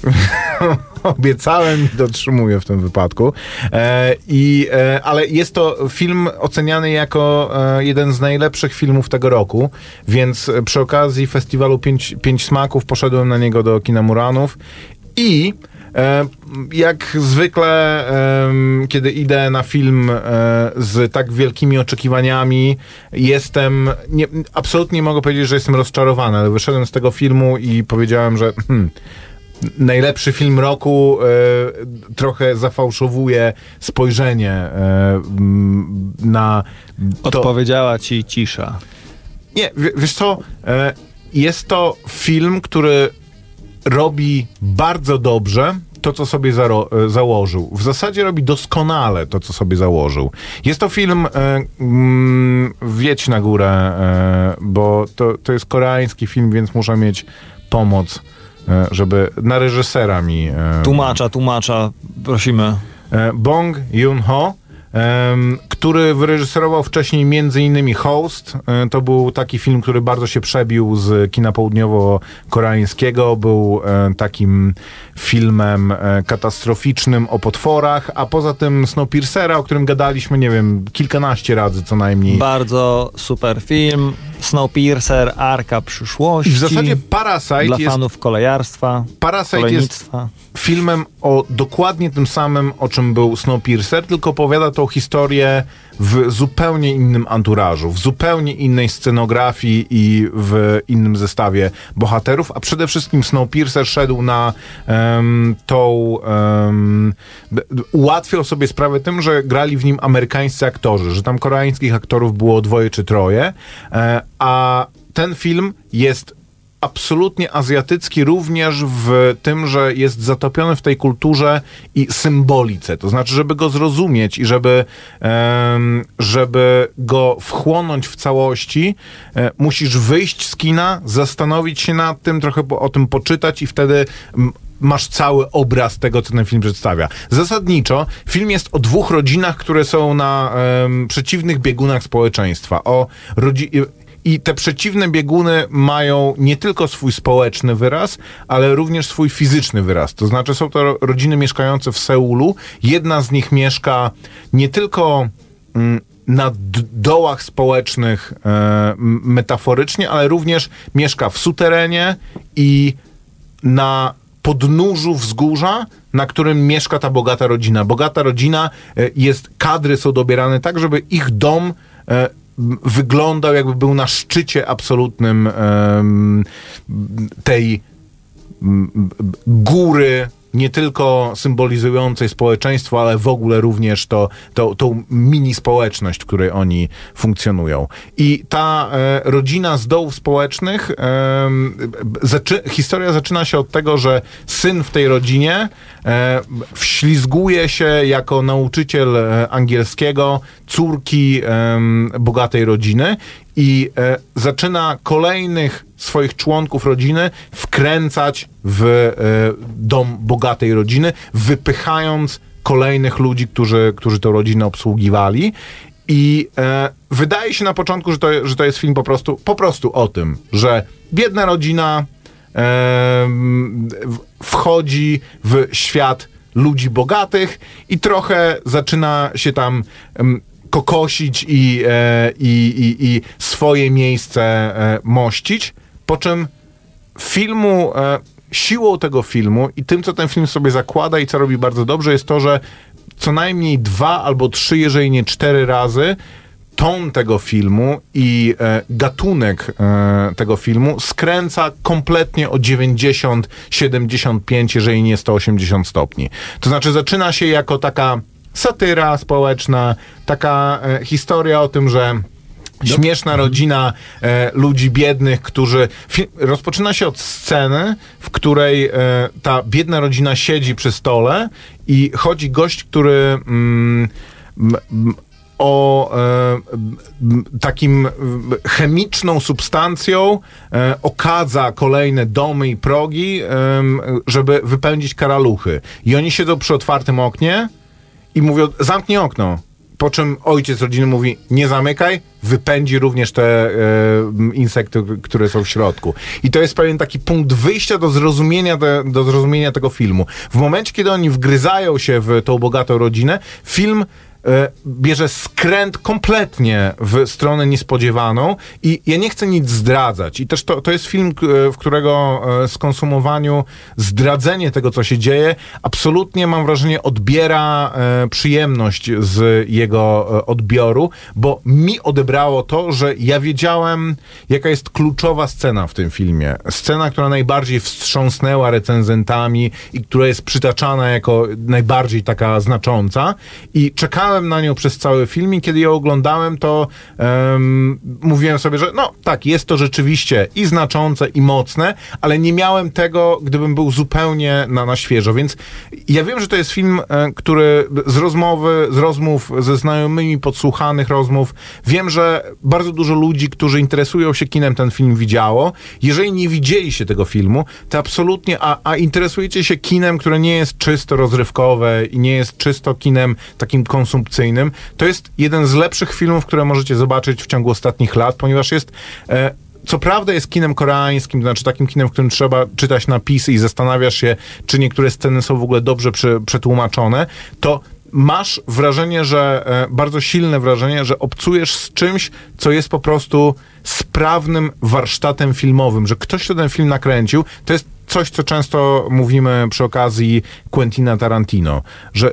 [laughs] [laughs] Obiecałem i dotrzymuję w tym wypadku. E, i, e, ale jest to film oceniany jako e, jeden z najlepszych filmów tego roku, więc przy okazji festiwalu Pięć, Pięć Smaków poszedłem na niego do kina Muranów i e, jak zwykle, kiedy idę na film e, z tak wielkimi oczekiwaniami, jestem, nie, absolutnie nie mogę powiedzieć, że jestem rozczarowany, ale wyszedłem z tego filmu i powiedziałem, że hmm, najlepszy film roku e, trochę zafałszowuje spojrzenie e, na to. Odpowiedziała ci cisza. Nie, w- wiesz co, e, jest to film, który robi bardzo dobrze to, co sobie założył. W zasadzie robi doskonale to, co sobie założył. Jest to film, e, mm, wiedź na górę, e, bo to, to jest koreański film, więc muszę mieć pomoc, żeby na reżysera mi... E, Tłumacza, tłumacza, prosimy. E, Bong Joon-ho, który wyreżyserował wcześniej między innymi Host. E, To był taki film, który bardzo się przebił z kina południowo-koreańskiego. Był e, takim filmem e, katastroficznym o potworach, a poza tym Snowpiercera, o którym gadaliśmy, nie wiem, kilkanaście razy co najmniej. Bardzo super film. Snowpiercer, Arka przyszłości. I w zasadzie Parasite Dla jest fanów kolejarstwa, Parasite jest filmem o dokładnie tym samym, o czym był Snowpiercer, tylko opowiada tą historię w zupełnie innym anturażu, w zupełnie innej scenografii i w innym zestawie bohaterów, a przede wszystkim Snowpiercer szedł na em, tą... d- ułatwiał sobie sprawę tym, że grali w nim amerykańscy aktorzy, że tam koreańskich aktorów było dwoje czy troje, e, a ten film jest absolutnie azjatycki również w tym, że jest zatopiony w tej kulturze i symbolice. To znaczy, żeby go zrozumieć i żeby, żeby go wchłonąć w całości, e, musisz wyjść z kina, zastanowić się nad tym, trochę o tym poczytać i wtedy masz cały obraz tego, co ten film przedstawia. Zasadniczo film jest o dwóch rodzinach, które są na em, przeciwnych biegunach społeczeństwa. O rodzi- i te przeciwne bieguny mają nie tylko swój społeczny wyraz, ale również swój fizyczny wyraz. To znaczy są to ro- rodziny mieszkające w Seulu. Jedna z nich mieszka nie tylko mm, na dołach społecznych e, metaforycznie, ale również mieszka w suterenie i na podnóżu wzgórza, na którym mieszka ta bogata rodzina. Bogata rodzina e, jest, kadry są dobierane tak, żeby ich dom e, wyglądał jakby był na szczycie absolutnym tej góry, nie tylko symbolizującej społeczeństwo, ale w ogóle również to, to, tą mini społeczność, w której oni funkcjonują. I ta e, rodzina z dołów społecznych, em, zaczy, historia zaczyna się od tego, że syn w tej rodzinie e, wślizguje się jako nauczyciel e, angielskiego córki bogatej rodziny i e, zaczyna kolejnych swoich członków rodziny wkręcać w e, dom bogatej rodziny, wypychając kolejnych ludzi, którzy, którzy tę rodzinę obsługiwali. I e, wydaje się na początku, że to, że to jest film po prostu, po prostu o tym, że biedna rodzina w- wchodzi w świat ludzi bogatych i trochę zaczyna się tam em, kokosić i, e, i, i, i swoje miejsce e, mościć, po czym filmu, e, siłą tego filmu i tym, co ten film sobie zakłada i co robi bardzo dobrze, jest to, że co najmniej dwa albo trzy, jeżeli nie cztery razy ton tego filmu i e, gatunek e, tego filmu skręca kompletnie o 90, 75, jeżeli nie 180 stopni. To znaczy zaczyna się jako taka satyra społeczna, taka e, historia o tym, że Śmieszna rodzina e, ludzi biednych, którzy. Rozpoczyna się od sceny, w której e, ta biedna rodzina siedzi przy stole i chodzi gość, który. Mm, m, m, o e, takim chemiczną substancją e, okadza kolejne domy i progi, em, żeby wypędzić karaluchy. I oni siedzą przy otwartym oknie i mówią, zamknij okno. Po czym ojciec rodziny mówi, nie zamykaj, wypędzi również te e, insekty, które są w środku. I to jest pewien taki punkt wyjścia do zrozumienia, te, do zrozumienia tego filmu. W momencie, kiedy oni wgryzają się w tą bogatą rodzinę, film bierze skręt kompletnie w stronę niespodziewaną i ja nie chcę nic zdradzać. I też to, to jest film, k- w którego e, skonsumowaniu zdradzenie tego, co się dzieje, absolutnie mam wrażenie odbiera e, przyjemność z jego e, odbioru, bo mi odebrało to, że ja wiedziałem, jaka jest kluczowa scena w tym filmie. Scena, która najbardziej wstrząsnęła recenzentami i która jest przytaczana jako najbardziej taka znacząca i czekałem na nią przez cały film i kiedy ją oglądałem, to em, mówiłem sobie, że no tak, jest to rzeczywiście i znaczące, i mocne, ale nie miałem tego, gdybym był zupełnie na, na świeżo, więc ja wiem, że to jest film, e, który z rozmowy, z rozmów ze znajomymi, podsłuchanych rozmów, wiem, że bardzo dużo ludzi, którzy interesują się kinem, ten film widziało. Jeżeli nie widzieliście tego filmu, to absolutnie, a, a interesujecie się kinem, które nie jest czysto rozrywkowe i nie jest czysto kinem takim konsumpcyjnym, to jest jeden z lepszych filmów, które możecie zobaczyć w ciągu ostatnich lat, ponieważ jest e, co prawda jest kinem koreańskim, to znaczy takim kinem, w którym trzeba czytać napisy i zastanawiasz się, czy niektóre sceny są w ogóle dobrze przy, przetłumaczone, to masz wrażenie, że e, bardzo silne wrażenie, że obcujesz z czymś, co jest po prostu sprawnym warsztatem filmowym, że ktoś, kto ten film nakręcił, to jest coś, co często mówimy przy okazji Quentina Tarantino, że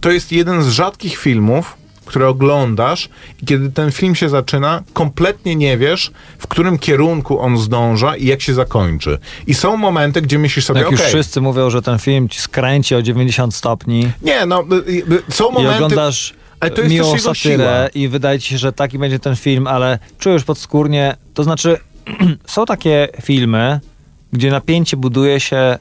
to jest jeden z rzadkich filmów, które oglądasz i kiedy ten film się zaczyna, kompletnie nie wiesz, w którym kierunku on zdąża i jak się zakończy. I są momenty, gdzie myślisz sobie, Jak okej, już wszyscy mówią, że ten film ci skręci o 90 stopni nie, no, y, y, są i momenty... oglądasz ale to jest miłą też satyrę i wydaje ci się, że taki będzie ten film, ale czujesz podskórnie, to znaczy [clears throat] są takie filmy, gdzie napięcie buduje się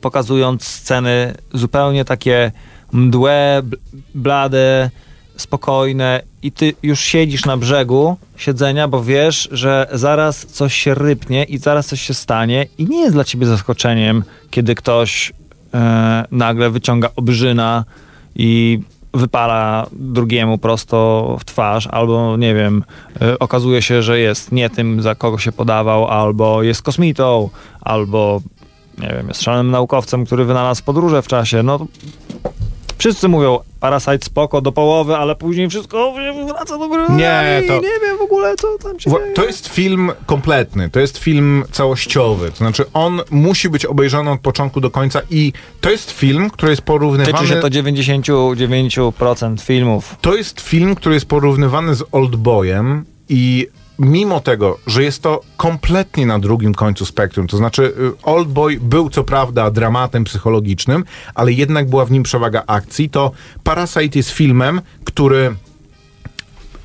pokazując sceny zupełnie takie mdłe, bl- blade, spokojne i ty już siedzisz na brzegu siedzenia, bo wiesz, że zaraz coś się rypnie i zaraz coś się stanie i nie jest dla ciebie zaskoczeniem, kiedy ktoś e, nagle wyciąga obrzyna i wypala drugiemu prosto w twarz, albo nie wiem, e, okazuje się, że jest nie tym, za kogo się podawał, albo jest kosmitą, albo nie wiem, jest szalonym naukowcem, który wynalazł podróże w czasie. No, wszyscy mówią, Parasite spoko do połowy, ale później wszystko wraca do góry. Nie, i to- nie wiem w ogóle, co tam się dzieje. To jest film kompletny, to jest film całościowy. To znaczy, on musi być obejrzany od początku do końca i to jest film, który jest porównywany... Tyczy się to 99% filmów. To jest film, który jest porównywany z Oldboyem i mimo tego, że jest to kompletnie na drugim końcu spektrum, to znaczy y, Oldboy był co prawda dramatem psychologicznym, ale jednak była w nim przewaga akcji, to Parasite jest filmem, który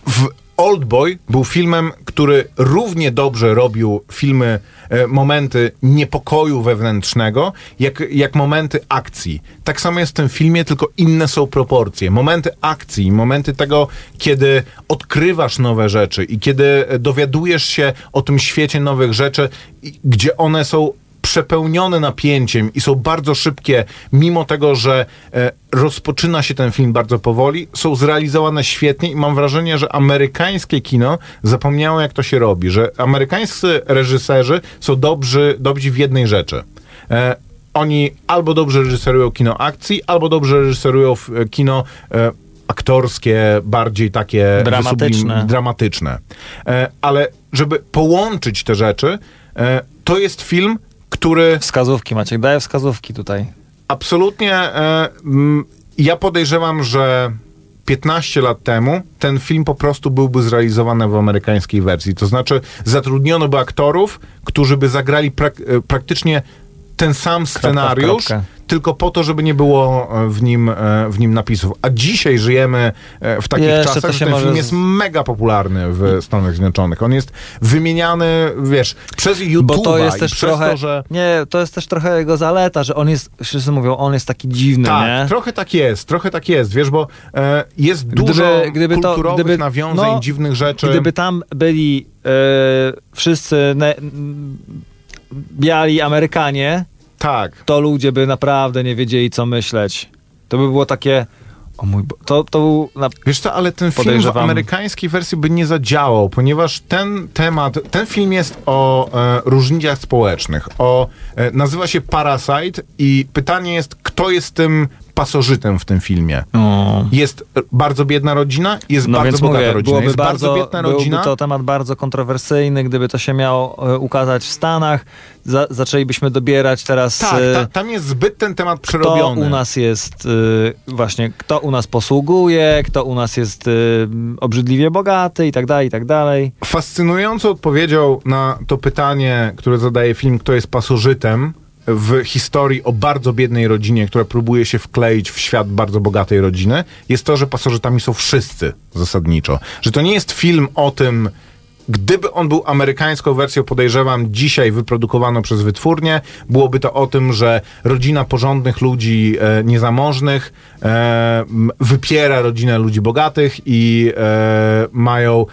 w Oldboy był filmem, który równie dobrze robił filmy, e, momenty niepokoju wewnętrznego, jak, jak momenty akcji. Tak samo jest w tym filmie, tylko inne są proporcje. Momenty akcji, momenty tego, kiedy odkrywasz nowe rzeczy i kiedy dowiadujesz się o tym świecie nowych rzeczy, gdzie one są przepełnione napięciem i są bardzo szybkie, mimo tego, że e, rozpoczyna się ten film bardzo powoli, są zrealizowane świetnie i mam wrażenie, że amerykańskie kino zapomniało, jak to się robi, że amerykańscy reżyserzy są dobrzy, dobrzy w jednej rzeczy. E, oni albo dobrze reżyserują kino akcji, albo dobrze reżyserują e, kino e, aktorskie, bardziej takie Dramatyczne. dramatyczne. E, ale żeby połączyć te rzeczy, e, to jest film, który Wskazówki, Maciek, daję wskazówki tutaj. absolutnie. E, ja podejrzewam, że 15 lat temu ten film po prostu byłby zrealizowany w amerykańskiej wersji. To znaczy, zatrudniono by aktorów, którzy by zagrali prak- e, praktycznie ten sam scenariusz, kropkę. tylko po to, żeby nie było e, w nim, e, w nim napisów. A dzisiaj żyjemy e, w takich Jeszcze to czasach, że ten może film jest mega popularny w Stanach Zjednoczonych. On jest wymieniany, wiesz, przez YouTube'a Bo to jest też przez trochę. to, że... Nie, to jest też trochę jego zaleta, że on jest, wszyscy mówią, on jest taki dziwny, Tak, nie? trochę tak jest, trochę tak jest, wiesz, bo e, jest dużo kulturowych nawiązań, dziwnych rzeczy. Gdyby tam byli e, wszyscy ne, biali Amerykanie, Tak. to ludzie by naprawdę nie wiedzieli, co myśleć. To by było takie. O mój Bo... To, to był. Na... Wiesz co, ale ten film w amerykańskiej wersji by nie zadziałał, ponieważ ten temat, ten film jest o e, różnicach społecznych, o, e, nazywa się Parasite i pytanie jest, kto jest tym pasożytem w tym filmie. O. Jest e, bardzo biedna rodzina, jest No bardzo bogata mówię, rodzina. Jest bardzo, bardzo biedna byłby rodzina. to temat bardzo kontrowersyjny, gdyby to się miało e, ukazać w Stanach. Za, zaczęlibyśmy dobierać teraz. Tak, e, ta, tam jest zbyt ten temat kto przerobiony. u nas jest y, właśnie, kto u nas posługuje, kto u nas jest obrzydliwie bogaty i tak dalej, i tak dalej. Fascynującą odpowiedzią na to pytanie, które zadaje film, kto jest pasożytem w historii o bardzo biednej rodzinie, która próbuje się wkleić w świat bardzo bogatej rodziny, jest to, że pasożytami są wszyscy zasadniczo. Że to nie jest film o tym, Gdyby on był amerykańską wersją, podejrzewam, dzisiaj wyprodukowano przez wytwórnię, byłoby to o tym, że rodzina porządnych ludzi e, niezamożnych e, wypiera rodzinę ludzi bogatych i e, mają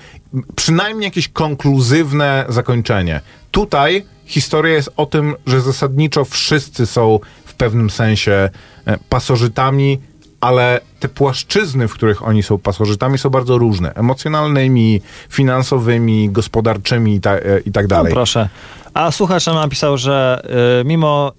przynajmniej jakieś konkluzywne zakończenie. Tutaj historia jest o tym, że zasadniczo wszyscy są w pewnym sensie e, pasożytami ale te płaszczyzny, w których oni są pasożytami, są bardzo różne. Emocjonalnymi, finansowymi, gospodarczymi i, ta, e, i tak No dalej. proszę. A słuchacz nam napisał, że y, mimo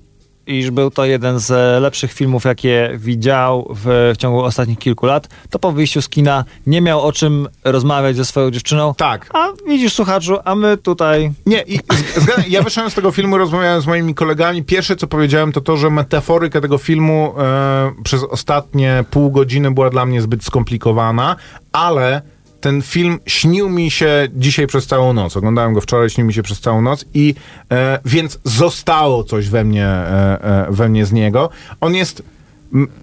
iż był to jeden z e, lepszych filmów, jakie widział w, w ciągu ostatnich kilku lat, to po wyjściu z kina nie miał o czym rozmawiać ze swoją dziewczyną. Tak. A widzisz, słuchaczu, a my tutaj... Nie, i zgadzam, ja wyszedłem z tego filmu, rozmawiałem z moimi kolegami. Pierwsze, co powiedziałem, to to, że metaforyka tego filmu e, przez ostatnie pół godziny była dla mnie zbyt skomplikowana, ale ten film śnił mi się dzisiaj przez całą noc. Oglądałem go wczoraj, śnił mi się przez całą noc i e, więc zostało coś we mnie, e, e, we mnie z niego. On jest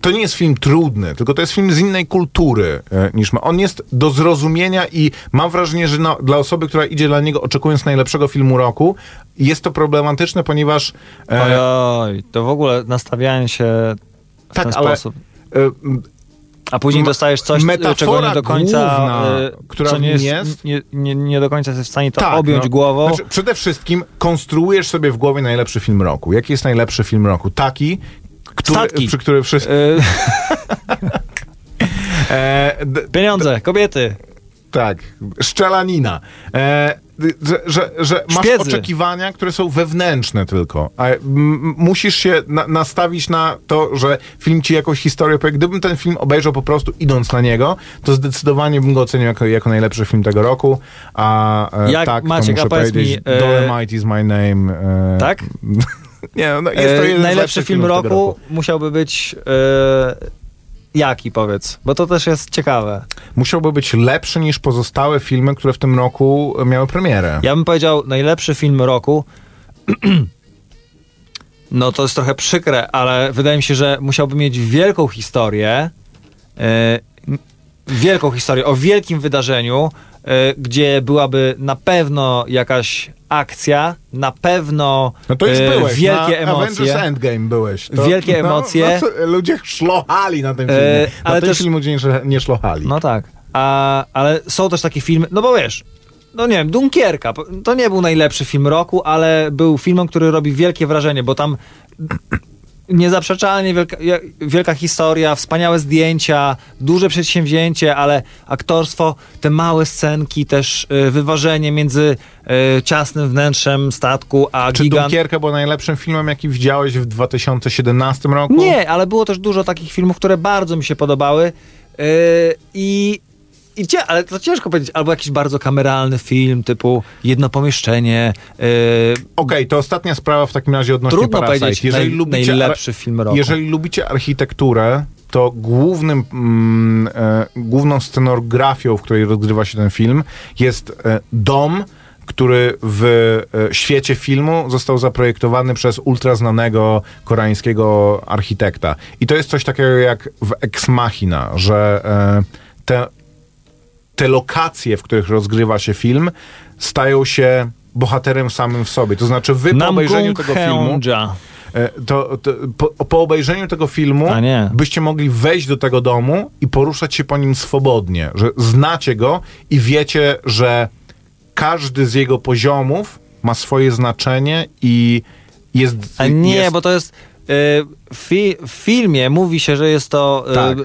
to nie jest film trudny, tylko to jest film z innej kultury e, niż my. On jest do zrozumienia i mam wrażenie, że no, dla osoby, która idzie dla niego oczekując najlepszego filmu roku, jest to problematyczne, ponieważ e, Ojoj, to w ogóle nastawianie się w tak, ten ale sposób. e, A później dostajesz coś, czego nie do końca, główna, e, która co nie, jest, jest- Nie, nie, nie do końca jesteś w stanie to tak, objąć no. głową. Znaczy, przede wszystkim konstruujesz sobie w głowie najlepszy film roku. Jaki jest najlepszy film roku? Taki, który, Statki. przy którym wszyscy... E, [laughs] E, d- pieniądze, kobiety. Tak, szczelanina. E, że, że, że masz Szpiedzy. oczekiwania, które są wewnętrzne tylko. A m, musisz się na, nastawić na to, że film ci jakąś historię powie. Gdybym ten film obejrzał po prostu idąc na niego, to zdecydowanie bym go ocenił jako, jako najlepszy film tego roku. A e, Jak, tak, Maciek, to a muszę powiedz powiedzieć, mi, e, Dolomite is my name. E, Tak? [laughs] Nie, no, jest to E, jeden najlepszy film roku, roku. musiałby być e, jaki powiedz? Bo to też jest ciekawe. Musiałby być lepszy niż pozostałe filmy, które w tym roku miały premierę. Ja bym powiedział najlepszy film roku. [clears throat] No to jest trochę przykre, ale wydaje mi się, że musiałby mieć wielką historię. m- wielką historię o wielkim wydarzeniu, gdzie byłaby na pewno jakaś akcja, na pewno No to już e, byłeś. wielkie na Avengers emocje. Endgame byłeś. To, Wielkie emocje. No, no, to ludzie szlochali na tym filmie. E, na ale tym też- filmu ludzie nie, nie szlochali. No tak. A, ale są też takie filmy, no bo wiesz, no nie wiem, Dunkierka, to nie był najlepszy film roku, ale był filmem, który robi wielkie wrażenie, bo tam niezaprzeczalnie wielka, wielka historia, wspaniałe zdjęcia, duże przedsięwzięcie, ale aktorstwo, te małe scenki, też y, wyważenie między y, ciasnym wnętrzem statku, a Czy gigant... Dunkierka była najlepszym filmem, jaki widziałeś w 2017 roku? Nie, ale było też dużo takich filmów, które bardzo mi się podobały yy, i, i cie, ale to ciężko powiedzieć, albo jakiś bardzo kameralny film typu Jedno pomieszczenie. Yy, Okej, to ostatnia sprawa w takim razie odnośnie trudno Parasite. powiedzieć Jeżeli naj, lubicie, najlepszy film roku. Jeżeli lubicie architekturę, to głównym, mm, e, główną scenografią, w której rozgrywa się ten film, jest e, dom, który w e, świecie filmu został zaprojektowany przez ultraznanego koreańskiego architekta. I to jest coś takiego jak w Ex Machina, że e, te, te lokacje, w których rozgrywa się film, stają się bohaterem samym w sobie. To znaczy, wy po obejrzeniu tego filmu. E, to, to po, po obejrzeniu tego filmu byście mogli wejść do tego domu i poruszać się po nim swobodnie, że znacie go i wiecie, że każdy z jego poziomów ma swoje znaczenie i jest... A nie, jest, bo to jest. Y, Fi, w filmie mówi się, że jest to y, Tak.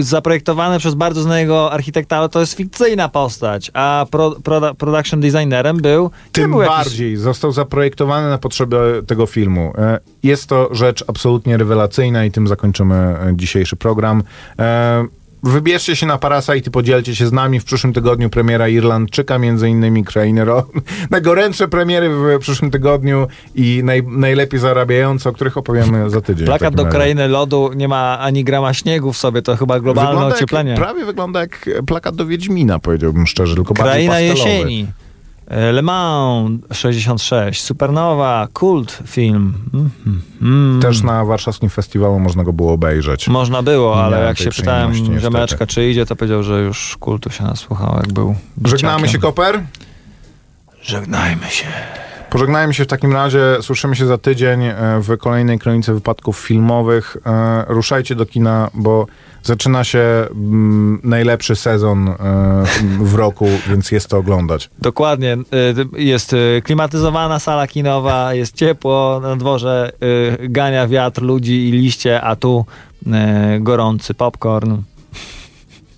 zaprojektowane przez bardzo znanego architekta, ale to jest fikcyjna postać, a pro, proda- production designerem był. Tym był jakiś- bardziej został zaprojektowany na potrzeby tego filmu. E, Jest to rzecz absolutnie rewelacyjna i tym zakończymy e, dzisiejszy program. Wybierzcie się na Parasite i podzielcie się z nami. W przyszłym tygodniu premiera Irlandczyka, między innymi krainy [laughs] najgorętsze premiery w przyszłym tygodniu i naj... najlepiej zarabiające, o których opowiemy za tydzień. Plakat do krainy lodu nie ma ani grama śniegu w sobie, to chyba globalne Wygląda ocieplenie. Jak, prawie wygląda jak plakat do Wiedźmina, powiedziałbym szczerze, tylko Kraina bardziej pastelowy. jesieni. E, Le Mans 66, Supernowa, kult film. Mm, mm. Też na warszawskim festiwalu można go było obejrzeć. Można było, ale jak się pytałem. Rzemeczka, czy idzie, to powiedział, że już kultu się nasłuchał, jak był Żegnamy się. Koper? Żegnajmy się. Pożegnajmy się w takim razie. Słyszymy się za tydzień e, w kolejnej kronice wypadków filmowych. E, Ruszajcie do kina, bo zaczyna się mm, najlepszy sezon e, w roku, więc jest to oglądać. Dokładnie. Jest klimatyzowana sala kinowa, jest ciepło na dworze, gania wiatr ludzi i liście, a tu gorący popcorn.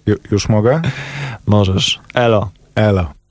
Ju- już mogę? Możesz. Elo. Elo.